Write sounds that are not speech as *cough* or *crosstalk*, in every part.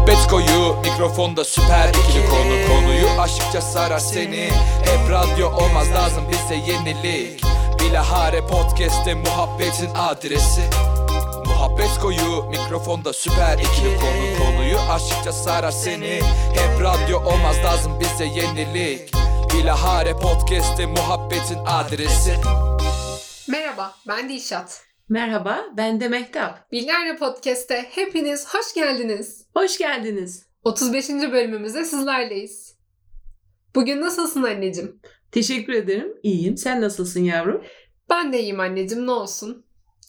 Muhabbet koyu mikrofonda süper ikili konu. Konuyu aşıkça sarar seni. Hep radyo olmaz lazım bize yenilik. Bilahare podcast'te muhabbetin adresi. Muhabbet koyu mikrofonda süper ikili konu. Konuyu aşıkça sarar seni. Hep radyo olmaz lazım bize yenilik. Bilahare podcast'te muhabbetin adresi. Merhaba, ben Dilşat. Merhaba, ben de Mehtap. Bilgerle Podcast'te hepiniz hoş geldiniz. Hoş geldiniz. 35. bölümümüzde sizlerleyiz. Bugün nasılsın anneciğim? Teşekkür ederim. İyiyim. Sen nasılsın yavrum? Ben de iyiyim anneciğim, ne olsun.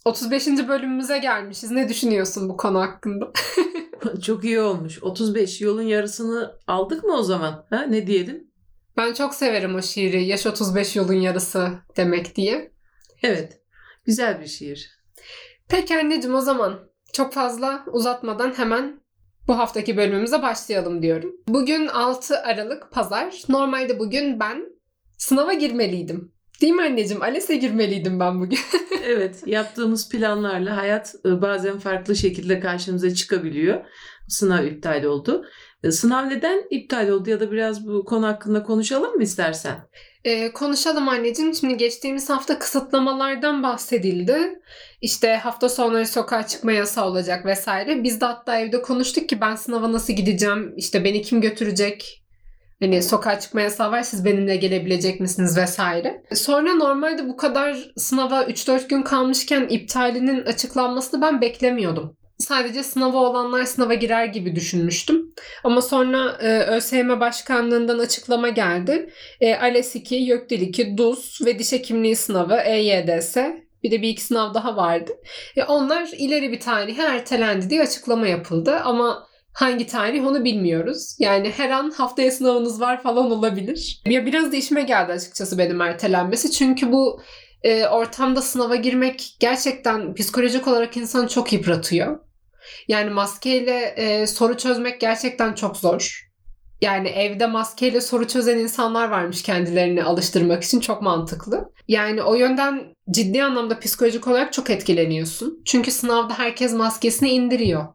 35. bölümümüze gelmişiz. Ne düşünüyorsun bu konu hakkında? *laughs* *laughs* Çok iyi olmuş. 35 yolun yarısını aldık mı o zaman? Ha, ne diyelim? Ben çok severim o şiiri. Yaş 35 yolun yarısı demek diye. Evet. Güzel bir şiir. Peki anneciğim o zaman çok fazla uzatmadan hemen bu haftaki bölümümüze başlayalım diyorum. Bugün 6 Aralık Pazar. Normalde bugün ben sınava girmeliydim. Değil mi anneciğim? ALES'e girmeliydim ben bugün. *laughs* evet, yaptığımız planlarla hayat e, bazen farklı şekilde karşımıza çıkabiliyor. Sınav iptal oldu. E, sınav neden iptal oldu ya da biraz bu konu hakkında konuşalım mı istersen? Ee, konuşalım anneciğim. Şimdi geçtiğimiz hafta kısıtlamalardan bahsedildi. İşte hafta sonları sokağa çıkma yasağı olacak vesaire. Biz de hatta evde konuştuk ki ben sınava nasıl gideceğim? İşte beni kim götürecek? Hani sokağa çıkma yasağı var siz benimle gelebilecek misiniz vesaire. Sonra normalde bu kadar sınava 3-4 gün kalmışken iptalinin açıklanmasını ben beklemiyordum sadece sınava olanlar sınava girer gibi düşünmüştüm. Ama sonra e, ÖSYM Başkanlığından açıklama geldi. E, ALES 2, YÖKDİL 2, DUS ve diş hekimliği sınavı EYDS bir de bir iki sınav daha vardı. E, onlar ileri bir tarihe ertelendi diye açıklama yapıldı ama hangi tarih onu bilmiyoruz. Yani her an haftaya sınavınız var falan olabilir. Ya biraz da işime geldi açıkçası benim ertelenmesi. Çünkü bu e, ortamda sınava girmek gerçekten psikolojik olarak insanı çok yıpratıyor. Yani maskeyle e, soru çözmek gerçekten çok zor. Yani evde maskeyle soru çözen insanlar varmış kendilerini alıştırmak için çok mantıklı. Yani o yönden ciddi anlamda psikolojik olarak çok etkileniyorsun. Çünkü sınavda herkes maskesini indiriyor.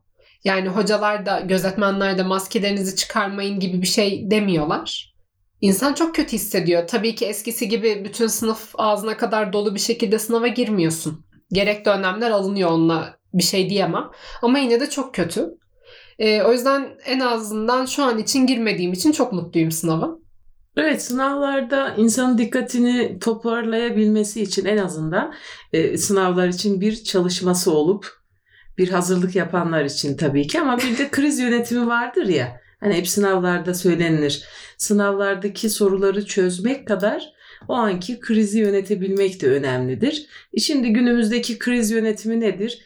Yani hocalar da gözetmenler de maskelerinizi çıkarmayın gibi bir şey demiyorlar. İnsan çok kötü hissediyor. Tabii ki eskisi gibi bütün sınıf ağzına kadar dolu bir şekilde sınava girmiyorsun. Gerekli önlemler alınıyor onunla bir şey diyemem. Ama yine de çok kötü. E, o yüzden en azından şu an için girmediğim için çok mutluyum sınava. Evet sınavlarda insanın dikkatini toparlayabilmesi için en azından e, sınavlar için bir çalışması olup bir hazırlık yapanlar için tabii ki ama bir de kriz yönetimi vardır ya. Hani hep sınavlarda söylenilir. Sınavlardaki soruları çözmek kadar o anki krizi yönetebilmek de önemlidir. E şimdi günümüzdeki kriz yönetimi nedir?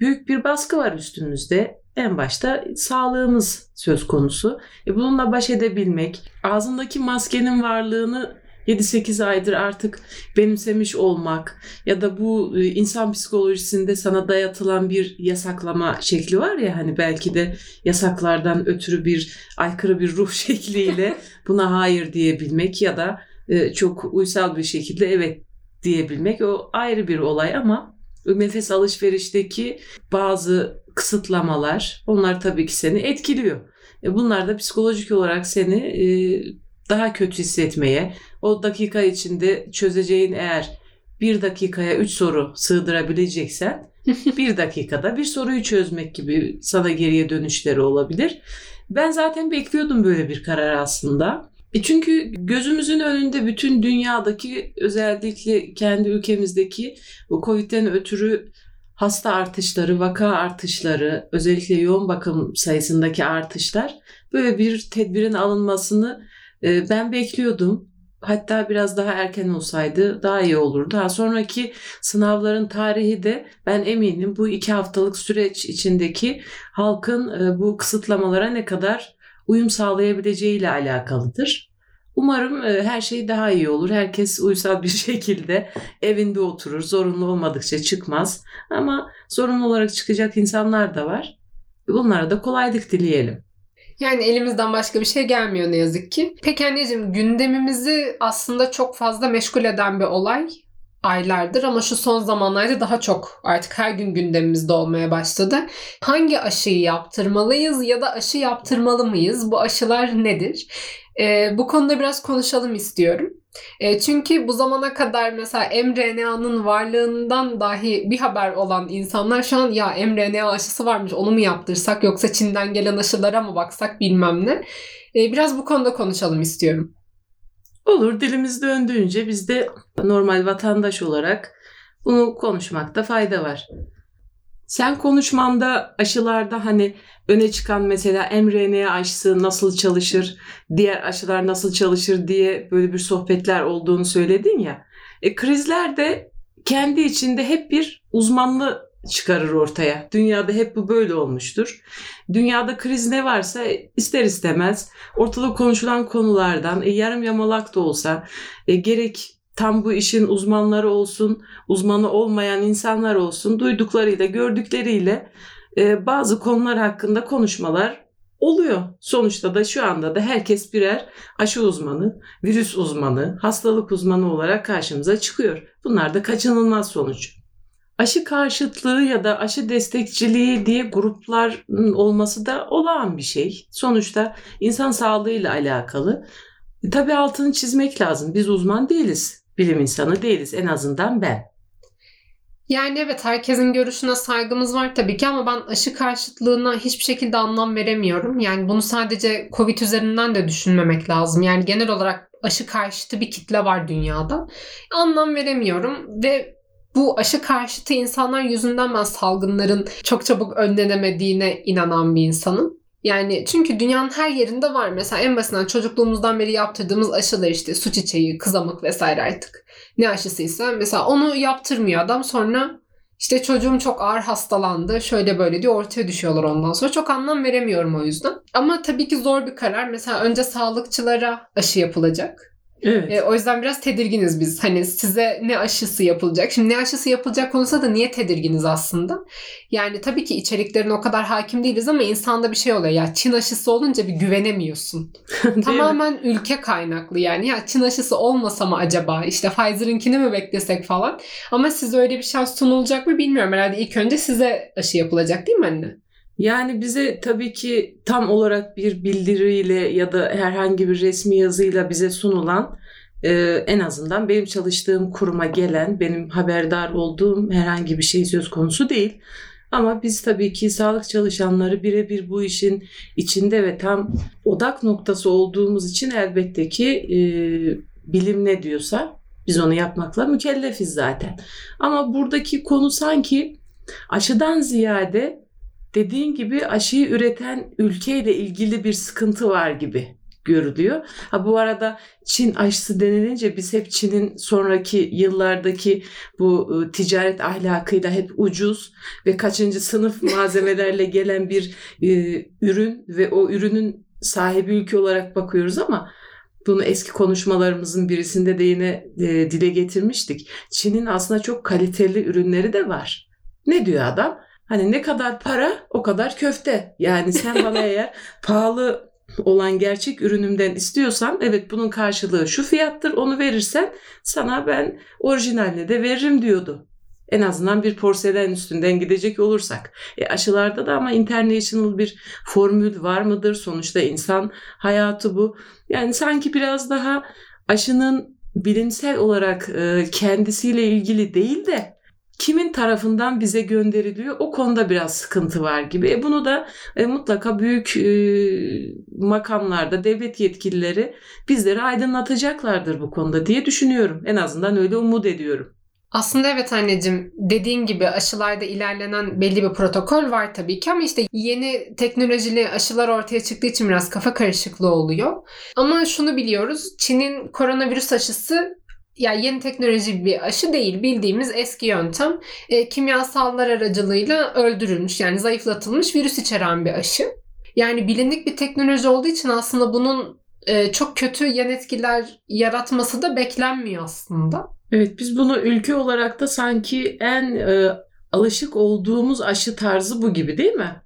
Büyük bir baskı var üstümüzde. En başta sağlığımız söz konusu. E bununla baş edebilmek, ağzındaki maskenin varlığını 7-8 aydır artık benimsemiş olmak ya da bu e, insan psikolojisinde sana dayatılan bir yasaklama şekli var ya hani belki de yasaklardan ötürü bir aykırı bir ruh *laughs* şekliyle buna hayır diyebilmek ya da e, çok uysal bir şekilde evet diyebilmek o ayrı bir olay ama nefes alışverişteki bazı kısıtlamalar onlar tabii ki seni etkiliyor. E bunlar da psikolojik olarak seni e, daha kötü hissetmeye, o dakika içinde çözeceğin eğer bir dakikaya üç soru sığdırabileceksen *laughs* bir dakikada bir soruyu çözmek gibi sana geriye dönüşleri olabilir. Ben zaten bekliyordum böyle bir karar aslında. E çünkü gözümüzün önünde bütün dünyadaki özellikle kendi ülkemizdeki bu Covid'den ötürü hasta artışları, vaka artışları, özellikle yoğun bakım sayısındaki artışlar böyle bir tedbirin alınmasını e, ben bekliyordum. Hatta biraz daha erken olsaydı daha iyi olurdu. Daha sonraki sınavların tarihi de ben eminim bu iki haftalık süreç içindeki halkın e, bu kısıtlamalara ne kadar uyum sağlayabileceğiyle alakalıdır. Umarım e, her şey daha iyi olur. Herkes uysal bir *laughs* şekilde evinde oturur. Zorunlu olmadıkça çıkmaz. Ama zorunlu olarak çıkacak insanlar da var. Bunlara da kolaylık dileyelim. Yani elimizden başka bir şey gelmiyor ne yazık ki. Peki anneciğim gündemimizi aslında çok fazla meşgul eden bir olay aylardır ama şu son zamanlarda daha çok artık her gün gündemimizde olmaya başladı. Hangi aşıyı yaptırmalıyız ya da aşı yaptırmalı mıyız? Bu aşılar nedir? Ee, bu konuda biraz konuşalım istiyorum. E, çünkü bu zamana kadar mesela mRNA'nın varlığından dahi bir haber olan insanlar şu an ya mRNA aşısı varmış onu mu yaptırsak yoksa Çin'den gelen aşılara mı baksak bilmem ne. E, biraz bu konuda konuşalım istiyorum. Olur dilimiz döndüğünce biz de normal vatandaş olarak bunu konuşmakta fayda var. Sen konuşmanda aşılarda hani öne çıkan mesela mRNA aşısı nasıl çalışır, diğer aşılar nasıl çalışır diye böyle bir sohbetler olduğunu söyledin ya. E, krizler de kendi içinde hep bir uzmanlı çıkarır ortaya. Dünyada hep bu böyle olmuştur. Dünyada kriz ne varsa ister istemez ortada konuşulan konulardan e, yarım yamalak da olsa e, gerek tam bu işin uzmanları olsun, uzmanı olmayan insanlar olsun, duyduklarıyla, gördükleriyle e, bazı konular hakkında konuşmalar oluyor. Sonuçta da şu anda da herkes birer aşı uzmanı, virüs uzmanı, hastalık uzmanı olarak karşımıza çıkıyor. Bunlar da kaçınılmaz sonuç. Aşı karşıtlığı ya da aşı destekçiliği diye gruplar olması da olağan bir şey. Sonuçta insan sağlığıyla alakalı. E, tabii altını çizmek lazım. Biz uzman değiliz. Bilim insanı değiliz. En azından ben. Yani evet herkesin görüşüne saygımız var tabii ki ama ben aşı karşıtlığına hiçbir şekilde anlam veremiyorum. Yani bunu sadece Covid üzerinden de düşünmemek lazım. Yani genel olarak aşı karşıtı bir kitle var dünyada. Anlam veremiyorum ve bu aşı karşıtı insanlar yüzünden ben salgınların çok çabuk önlenemediğine inanan bir insanım. Yani çünkü dünyanın her yerinde var. Mesela en basitinden çocukluğumuzdan beri yaptırdığımız aşılar işte su çiçeği, kızamık vesaire artık. Ne aşısıysa mesela onu yaptırmıyor adam sonra işte çocuğum çok ağır hastalandı şöyle böyle diyor ortaya düşüyorlar ondan sonra. Çok anlam veremiyorum o yüzden. Ama tabii ki zor bir karar. Mesela önce sağlıkçılara aşı yapılacak. Evet. E, o yüzden biraz tedirginiz biz. Hani size ne aşısı yapılacak? Şimdi ne aşısı yapılacak konusunda da niye tedirginiz aslında? Yani tabii ki içeriklerine o kadar hakim değiliz ama insanda bir şey oluyor. Ya Çin aşısı olunca bir güvenemiyorsun. *laughs* Tamamen ülke kaynaklı yani. Ya Çin aşısı olmasa mı acaba? İşte Pfizer'ınkini mi beklesek falan. Ama size öyle bir şans sunulacak mı bilmiyorum. Herhalde ilk önce size aşı yapılacak değil mi anne? Yani bize tabii ki tam olarak bir bildiriyle ya da herhangi bir resmi yazıyla bize sunulan e, en azından benim çalıştığım kuruma gelen, benim haberdar olduğum herhangi bir şey söz konusu değil. Ama biz tabii ki sağlık çalışanları birebir bu işin içinde ve tam odak noktası olduğumuz için elbette ki e, bilim ne diyorsa biz onu yapmakla mükellefiz zaten. Ama buradaki konu sanki aşıdan ziyade dediğin gibi aşıyı üreten ülkeyle ilgili bir sıkıntı var gibi görülüyor. Ha bu arada Çin aşısı denilince biz hep Çin'in sonraki yıllardaki bu e, ticaret ahlakıyla hep ucuz ve kaçıncı sınıf *laughs* malzemelerle gelen bir e, ürün ve o ürünün sahibi ülke olarak bakıyoruz ama bunu eski konuşmalarımızın birisinde de yine e, dile getirmiştik. Çin'in aslında çok kaliteli ürünleri de var. Ne diyor adam? Hani ne kadar para o kadar köfte. Yani sen bana *laughs* eğer pahalı olan gerçek ürünümden istiyorsan evet bunun karşılığı şu fiyattır onu verirsen sana ben orijinalini de veririm diyordu. En azından bir porselen üstünden gidecek olursak. E aşılarda da ama international bir formül var mıdır? Sonuçta insan hayatı bu. Yani sanki biraz daha aşının bilimsel olarak e, kendisiyle ilgili değil de kimin tarafından bize gönderiliyor o konuda biraz sıkıntı var gibi. E bunu da e, mutlaka büyük e, makamlarda devlet yetkilileri bizleri aydınlatacaklardır bu konuda diye düşünüyorum. En azından öyle umut ediyorum. Aslında evet anneciğim dediğin gibi aşılarda ilerlenen belli bir protokol var tabii ki ama işte yeni teknolojili aşılar ortaya çıktığı için biraz kafa karışıklığı oluyor. Ama şunu biliyoruz Çin'in koronavirüs aşısı yani yeni teknoloji bir aşı değil bildiğimiz eski yöntem e, kimyasallar aracılığıyla öldürülmüş yani zayıflatılmış virüs içeren bir aşı. Yani bilindik bir teknoloji olduğu için aslında bunun e, çok kötü yan etkiler yaratması da beklenmiyor aslında. Evet biz bunu ülke olarak da sanki en e, alışık olduğumuz aşı tarzı bu gibi değil mi?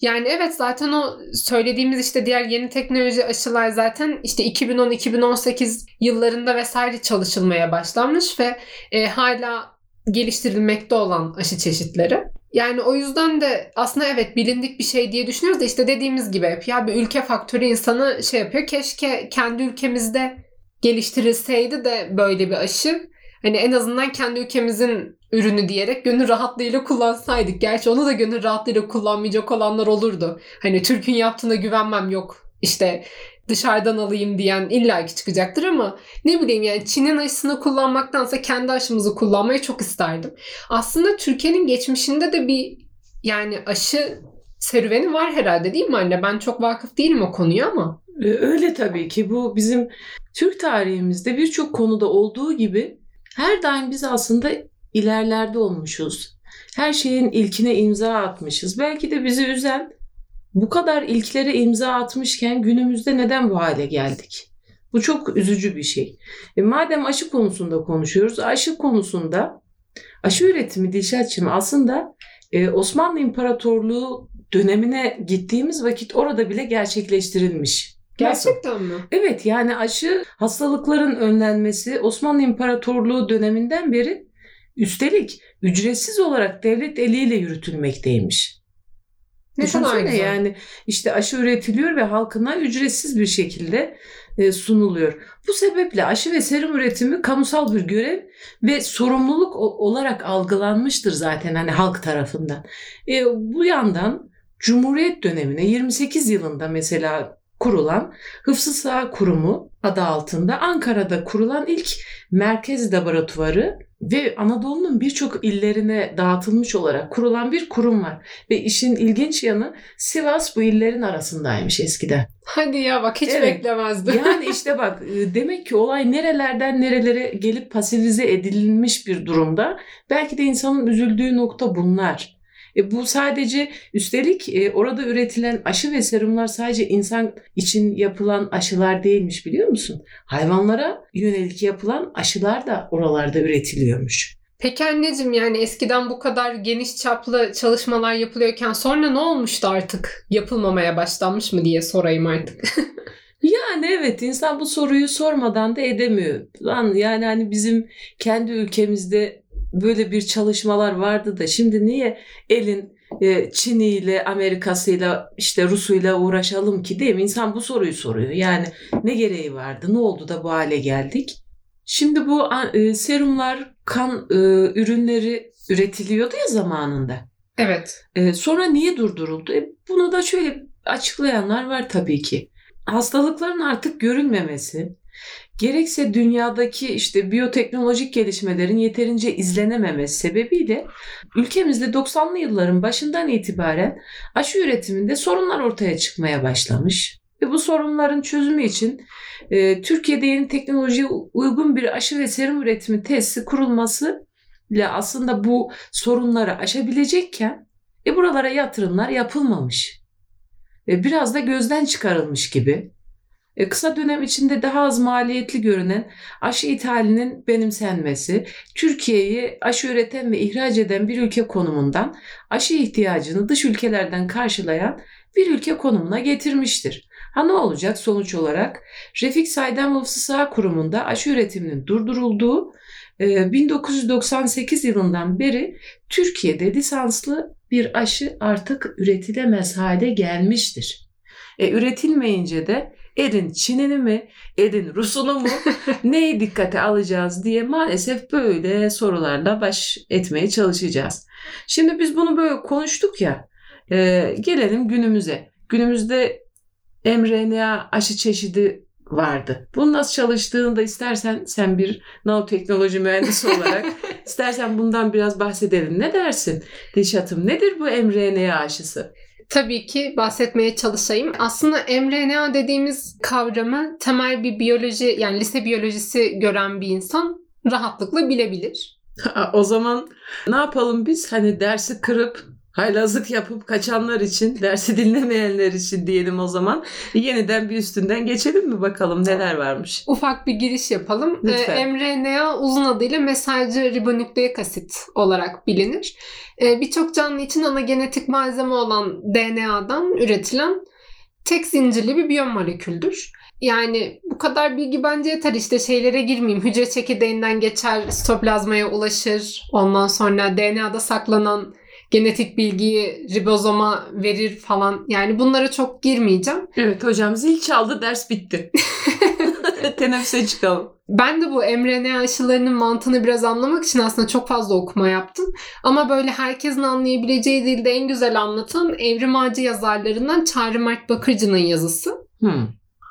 Yani evet zaten o söylediğimiz işte diğer yeni teknoloji aşılar zaten işte 2010-2018 yıllarında vesaire çalışılmaya başlanmış ve e, hala geliştirilmekte olan aşı çeşitleri. Yani o yüzden de aslında evet bilindik bir şey diye düşünüyoruz da işte dediğimiz gibi ya bir ülke faktörü insanı şey yapıyor. Keşke kendi ülkemizde geliştirilseydi de böyle bir aşı. Hani en azından kendi ülkemizin ürünü diyerek gönül rahatlığıyla kullansaydık. Gerçi onu da gönül rahatlığıyla kullanmayacak olanlar olurdu. Hani Türk'ün yaptığına güvenmem yok. İşte dışarıdan alayım diyen illaki çıkacaktır ama ne bileyim yani Çin'in aşısını kullanmaktansa kendi aşımızı kullanmayı çok isterdim. Aslında Türkiye'nin geçmişinde de bir yani aşı serüveni var herhalde değil mi anne? Ben çok vakıf değilim o konuya ama. Ee, öyle tabii ki bu bizim Türk tarihimizde birçok konuda olduğu gibi her daim biz aslında ilerlerde olmuşuz. Her şeyin ilkine imza atmışız. Belki de bizi üzen bu kadar ilklere imza atmışken günümüzde neden bu hale geldik? Bu çok üzücü bir şey. E madem aşı konusunda konuşuyoruz, aşı konusunda aşı üretimi Dilşatçım aslında e, Osmanlı İmparatorluğu dönemine gittiğimiz vakit orada bile gerçekleştirilmiş. Gerçekten mi? Evet yani aşı hastalıkların önlenmesi Osmanlı İmparatorluğu döneminden beri üstelik ücretsiz olarak devlet eliyle yürütülmekteymiş. Ne Düşünsene güzel. yani işte aşı üretiliyor ve halkına ücretsiz bir şekilde e, sunuluyor. Bu sebeple aşı ve serum üretimi kamusal bir görev ve sorumluluk olarak algılanmıştır zaten hani halk tarafından. E, bu yandan Cumhuriyet dönemine 28 yılında mesela kurulan Hıfzı Sağ Kurumu adı altında Ankara'da kurulan ilk merkez laboratuvarı ve Anadolu'nun birçok illerine dağıtılmış olarak kurulan bir kurum var. Ve işin ilginç yanı Sivas bu illerin arasındaymış eskiden. Hadi ya bak hiç Evet. beklemezdim. *laughs* Yani işte bak e, demek ki olay nerelerden nerelere gelip pasifize edilmiş bir durumda. Belki de insanın üzüldüğü nokta bunlar. E bu sadece üstelik e, orada üretilen aşı ve serumlar sadece insan için yapılan aşılar değilmiş biliyor musun? Hayvanlara yönelik yapılan aşılar da oralarda üretiliyormuş. Peki anneciğim yani eskiden bu kadar geniş çaplı çalışmalar yapılıyorken sonra ne olmuştu artık? Yapılmamaya başlanmış mı diye sorayım artık. *laughs* Yani evet insan bu soruyu sormadan da edemiyor. Lan yani hani bizim kendi ülkemizde böyle bir çalışmalar vardı da şimdi niye elin e, Çin'iyle, Amerika'sıyla, işte Rus'uyla uğraşalım ki değil mi? İnsan bu soruyu soruyor. Yani ne gereği vardı? Ne oldu da bu hale geldik? Şimdi bu e, serumlar, kan e, ürünleri üretiliyordu ya zamanında. evet. E, sonra niye durduruldu? E, bunu da şöyle açıklayanlar var tabii ki. Hastalıkların artık görülmemesi, gerekse dünyadaki işte biyoteknolojik gelişmelerin yeterince izlenememesi sebebiyle ülkemizde 90'lı yılların başından itibaren aşı üretiminde sorunlar ortaya çıkmaya başlamış. Ve bu sorunların çözümü için e, Türkiye'de yeni teknolojiye uygun bir aşı ve serum üretimi tesisi kurulması ile aslında bu sorunları aşabilecekken e buralara yatırımlar yapılmamış. E, biraz da gözden çıkarılmış gibi. E, kısa dönem içinde daha az maliyetli görünen aşı ithalinin benimsenmesi, Türkiye'yi aşı üreten ve ihraç eden bir ülke konumundan aşı ihtiyacını dış ülkelerden karşılayan bir ülke konumuna getirmiştir. Ha ne olacak sonuç olarak? Refik Saydam Hıfzı Sağ Kurumu'nda aşı üretiminin durdurulduğu 1998 yılından beri Türkiye'de lisanslı bir aşı artık üretilemez hale gelmiştir. E, üretilmeyince de elin Çin'ini mi, elin Rus'unu mu *laughs* neyi dikkate alacağız diye maalesef böyle sorularla baş etmeye çalışacağız. Şimdi biz bunu böyle konuştuk ya, e, gelelim günümüze. Günümüzde mRNA aşı çeşidi vardı. Bunun nasıl çalıştığını da istersen sen bir nanoteknoloji mühendisi olarak *laughs* istersen bundan biraz bahsedelim. Ne dersin Dilşat'ım? Nedir bu mRNA aşısı? Tabii ki bahsetmeye çalışayım. Aslında mRNA dediğimiz kavramı temel bir biyoloji yani lise biyolojisi gören bir insan rahatlıkla bilebilir. *laughs* o zaman ne yapalım biz? Hani dersi kırıp haylazlık yapıp kaçanlar için, *laughs* dersi dinlemeyenler için diyelim o zaman. Yeniden bir üstünden geçelim mi bakalım neler varmış? Ufak bir giriş yapalım. Lütfen. Ee, mRNA uzun adıyla mesajcı ribonükleik asit olarak bilinir. Ee, Birçok canlı için ana genetik malzeme olan DNA'dan üretilen tek zincirli bir biyomoleküldür. Yani bu kadar bilgi bence yeter işte şeylere girmeyeyim. Hücre çekirdeğinden geçer, sitoplazmaya ulaşır. Ondan sonra DNA'da saklanan genetik bilgiyi ribozoma verir falan. Yani bunlara çok girmeyeceğim. Evet hocam zil çaldı ders bitti. *laughs* *laughs* Teneffüse çıkalım. Ben de bu mRNA aşılarının mantığını biraz anlamak için aslında çok fazla okuma yaptım. Ama böyle herkesin anlayabileceği dilde en güzel anlatan Evrim Ağacı yazarlarından Çağrı Mert Bakırcı'nın yazısı. Hmm.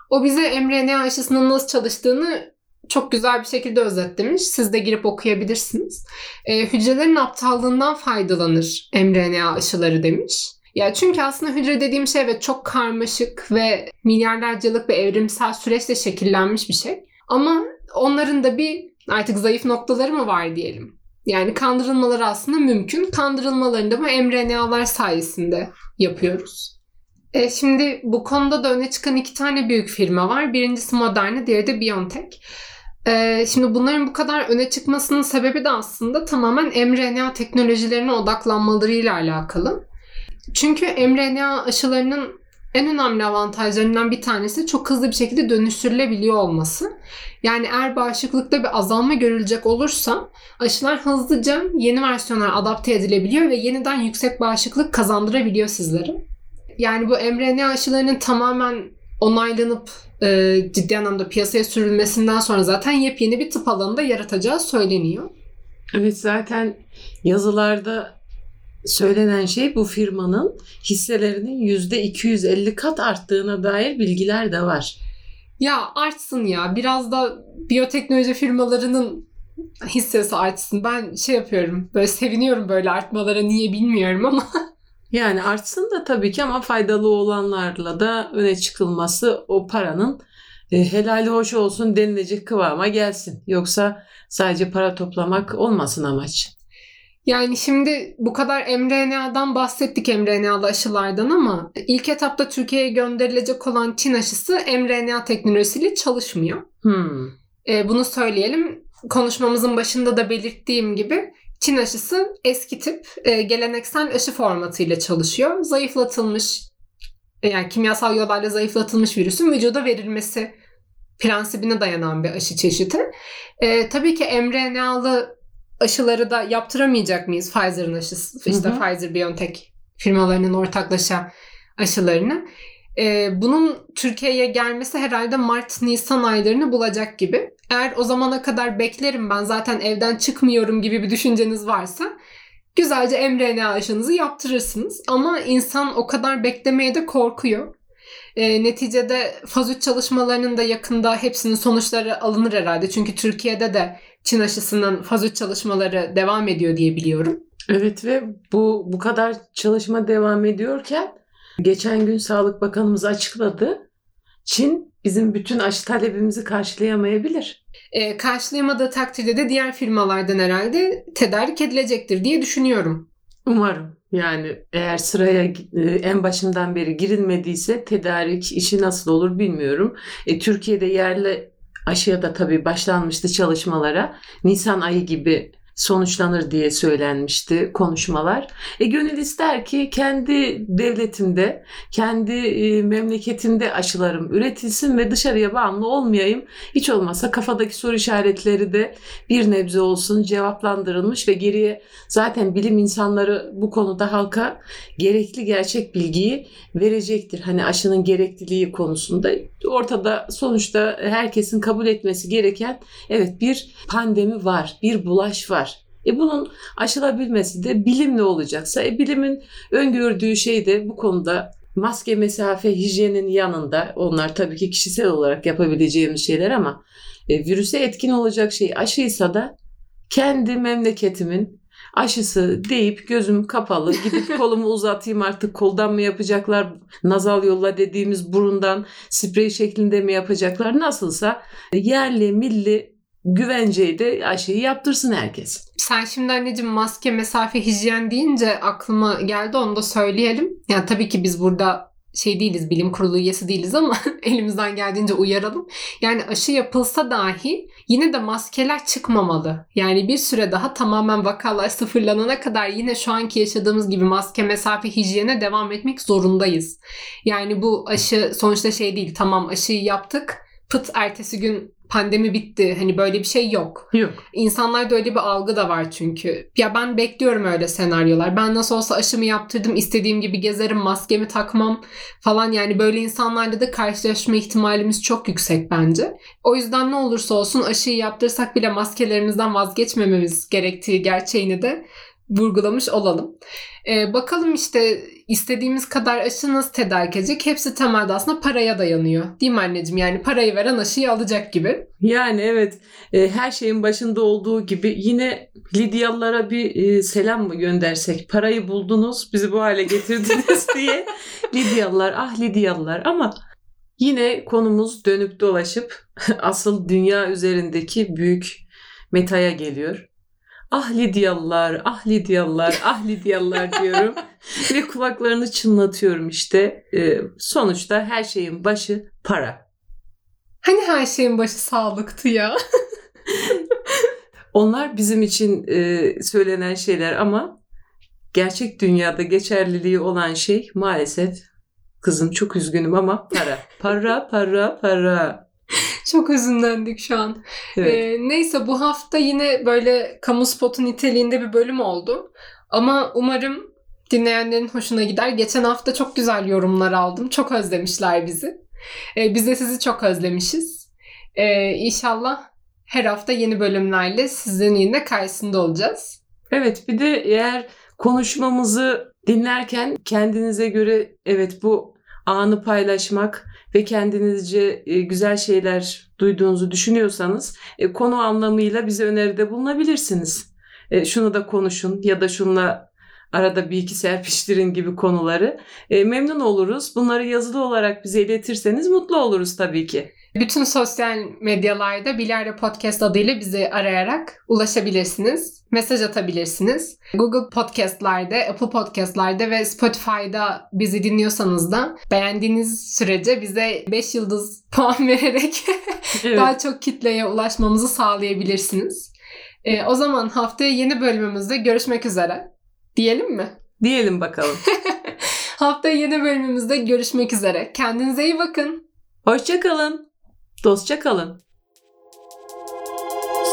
O bize mRNA aşısının nasıl çalıştığını çok güzel bir şekilde özetlemiş. Siz de girip okuyabilirsiniz. Ee, hücrelerin aptallığından faydalanır mRNA aşıları demiş. Ya çünkü aslında hücre dediğim şey evet çok karmaşık ve milyarlarca yıllık bir evrimsel süreçle şekillenmiş bir şey. Ama onların da bir artık zayıf noktaları mı var diyelim. Yani kandırılmaları aslında mümkün. Kandırılmalarını da bu mRNA'lar sayesinde yapıyoruz. E, şimdi bu konuda da öne çıkan iki tane büyük firma var. Birincisi Moderna, diğeri de BioNTech. E, şimdi bunların bu kadar öne çıkmasının sebebi de aslında tamamen mRNA teknolojilerine odaklanmalarıyla alakalı. Çünkü mRNA aşılarının en önemli avantajlarından bir tanesi çok hızlı bir şekilde dönüştürülebiliyor olması. Yani eğer bağışıklıkta bir azalma görülecek olursa aşılar hızlıca yeni versiyonlara adapte edilebiliyor ve yeniden yüksek bağışıklık kazandırabiliyor sizlere. Yani bu mRNA aşılarının tamamen onaylanıp e, ciddi anlamda piyasaya sürülmesinden sonra zaten yepyeni bir tıp alanında yaratacağı söyleniyor. Evet zaten yazılarda söylenen şey bu firmanın hisselerinin %250 kat arttığına dair bilgiler de var. Ya artsın ya biraz da biyoteknoloji firmalarının hissesi artsın. Ben şey yapıyorum böyle seviniyorum böyle artmalara niye bilmiyorum ama *laughs* Yani artsın da tabii ki ama faydalı olanlarla da öne çıkılması o paranın e, helali hoş olsun denilecek kıvama gelsin. Yoksa sadece para toplamak olmasın amaç. Yani şimdi bu kadar mRNA'dan bahsettik mRNA'lı aşılardan ama ilk etapta Türkiye'ye gönderilecek olan Çin aşısı mRNA teknolojisiyle çalışmıyor. Hmm. E, bunu söyleyelim. Konuşmamızın başında da belirttiğim gibi Çin aşısı eski tip e, geleneksel aşı formatıyla çalışıyor. Zayıflatılmış e, yani kimyasal yollarla zayıflatılmış virüsün vücuda verilmesi prensibine dayanan bir aşı çeşidi. E, tabii ki mRNA'lı aşıları da yaptıramayacak mıyız Pfizer'ın aşısı? İşte Hı hı. Pfizer-BioNTech firmalarının ortaklaşa aşılarını. Ee, bunun Türkiye'ye gelmesi herhalde Mart-Nisan aylarını bulacak gibi. Eğer o zamana kadar beklerim ben zaten evden çıkmıyorum gibi bir düşünceniz varsa güzelce mRNA aşınızı yaptırırsınız. Ama insan o kadar beklemeye de korkuyor. Ee, neticede faz 3 çalışmalarının da yakında hepsinin sonuçları alınır herhalde. Çünkü Türkiye'de de Çin aşısının faz 3 çalışmaları devam ediyor diye biliyorum. Evet ve bu bu kadar çalışma devam ediyorken geçen gün Sağlık Bakanımız açıkladı. Çin bizim bütün aşı talebimizi karşılayamayabilir. E, karşılayamadığı takdirde de diğer firmalardan herhalde tedarik edilecektir diye düşünüyorum. Umarım. Yani eğer sıraya e, en başından beri girilmediyse tedarik işi nasıl olur bilmiyorum. E, Türkiye'de yerli aşıya da tabii başlanmıştı çalışmalara. Nisan ayı gibi sonuçlanır diye söylenmişti konuşmalar. E gönül ister ki kendi devletimde, kendi e, memleketimde aşılarım üretilsin ve dışarıya bağımlı olmayayım. Hiç olmazsa kafadaki soru işaretleri de bir nebze olsun cevaplandırılmış ve geriye zaten bilim insanları bu konuda halka gerekli gerçek bilgiyi verecektir. Hani aşının gerekliliği konusunda ortada sonuçta herkesin kabul etmesi gereken evet bir pandemi var, bir bulaş var. E bunun aşılabilmesi de bilimle olacaksa e bilimin öngördüğü şey de bu konuda maske, mesafe, hijyenin yanında onlar tabii ki kişisel olarak yapabileceğimiz şeyler ama e, virüse etkin olacak şey aşıysa da kendi memleketimin aşısı deyip gözüm kapalı gidip *laughs* kolumu uzatayım artık koldan mı yapacaklar nazal yolla dediğimiz burundan sprey şeklinde mi yapacaklar nasılsa yerli milli güvenceyle aşıyı yaptırsın herkes. Sen şimdi anneciğim maske, mesafe, hijyen deyince aklıma geldi onu da söyleyelim. Yani tabii ki biz burada şey değiliz, bilim kurulu üyesi değiliz ama *laughs* elimizden geldiğince uyaralım. Yani aşı yapılsa dahi yine de maskeler çıkmamalı. Yani bir süre daha tamamen vakalar sıfırlanana kadar yine şu anki yaşadığımız gibi maske, mesafe, hijyene devam etmek zorundayız. Yani bu aşı sonuçta şey değil, tamam aşıyı yaptık, pıt ertesi gün pandemi bitti. Hani böyle bir şey yok. Yok. İnsanlarda öyle bir algı da var çünkü. Ya ben bekliyorum öyle senaryolar. Ben nasıl olsa aşımı yaptırdım, istediğim gibi gezerim, maskemi takmam falan. Yani böyle insanlarla da karşılaşma ihtimalimiz çok yüksek bence. O yüzden ne olursa olsun aşıyı yaptırsak bile maskelerimizden vazgeçmememiz gerektiği gerçeğini de vurgulamış olalım. Ee, bakalım işte istediğimiz kadar aşı nasıl tedarik edecek? Hepsi temelde aslında paraya dayanıyor. Değil mi anneciğim? Yani parayı veren aşıyı alacak gibi. Yani evet e, her şeyin başında olduğu gibi yine Lidyalılara bir e, selam mı göndersek? Parayı buldunuz, bizi bu hale getirdiniz *laughs* diye. Lidyalılar, ah Lidyalılar ama yine konumuz dönüp dolaşıp *laughs* asıl dünya üzerindeki büyük metaya geliyor. Ah Lidyalılar, ah Lidyalılar, ah Lidyalılar diyorum. *laughs* Ve kulaklarını çınlatıyorum işte. E, sonuçta her şeyin başı para. Hani her şeyin başı sağlıktı ya. *laughs* Onlar bizim için e, söylenen şeyler ama gerçek dünyada geçerliliği olan şey maalesef kızım çok üzgünüm ama para. Para, para, para. *laughs* *laughs* Çok üzünlendik şu an. Evet. Ee, neyse bu hafta yine böyle kamu spotu niteliğinde bir bölüm oldu. Ama umarım dinleyenlerin hoşuna gider. Geçen hafta çok güzel yorumlar aldım. Çok özlemişler bizi. Ee, biz de sizi çok özlemişiz. Ee, inşallah her hafta yeni bölümlerle sizin yine karşısında olacağız. Evet bir de eğer konuşmamızı dinlerken kendinize göre evet bu anı paylaşmak ve kendinizce e, güzel şeyler duyduğunuzu düşünüyorsanız e, konu anlamıyla bize öneride bulunabilirsiniz. E, şunu da konuşun ya da şunla arada bir iki serpiştirin gibi konuları. Memnun oluruz. Bunları yazılı olarak bize iletirseniz mutlu oluruz tabii ki. Bütün sosyal medyalarda Bilardo Podcast adıyla bizi arayarak ulaşabilirsiniz. Mesaj atabilirsiniz. Google Podcast'larda, Apple Podcast'larda ve Spotify'da bizi dinliyorsanız da beğendiğiniz sürece bize 5 yıldız *laughs* puan vererek Evet. daha çok kitleye ulaşmamızı sağlayabilirsiniz. Ee, o zaman haftaya yeni bölümümüzde görüşmek üzere. Diyelim mi? Diyelim bakalım. *laughs* Haftaya yeni bölümümüzde görüşmek üzere. Kendinize iyi bakın. Hoşça kalın. Dostça kalın.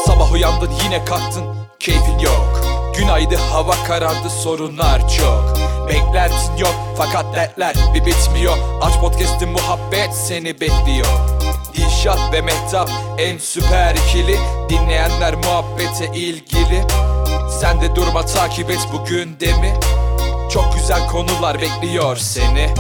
Sabah uyandın yine kalktın. Keyfin yok. Günaydın hava karardı sorunlar çok. Beklentin yok fakat dertler bir bitmiyor. Aç podcast'in muhabbet seni bekliyor. Dilşat ve Mehtap en süper ikili. Dinleyenler muhabbete ilgili. Sen de durma takip et bugün de Çok güzel konular bekliyor seni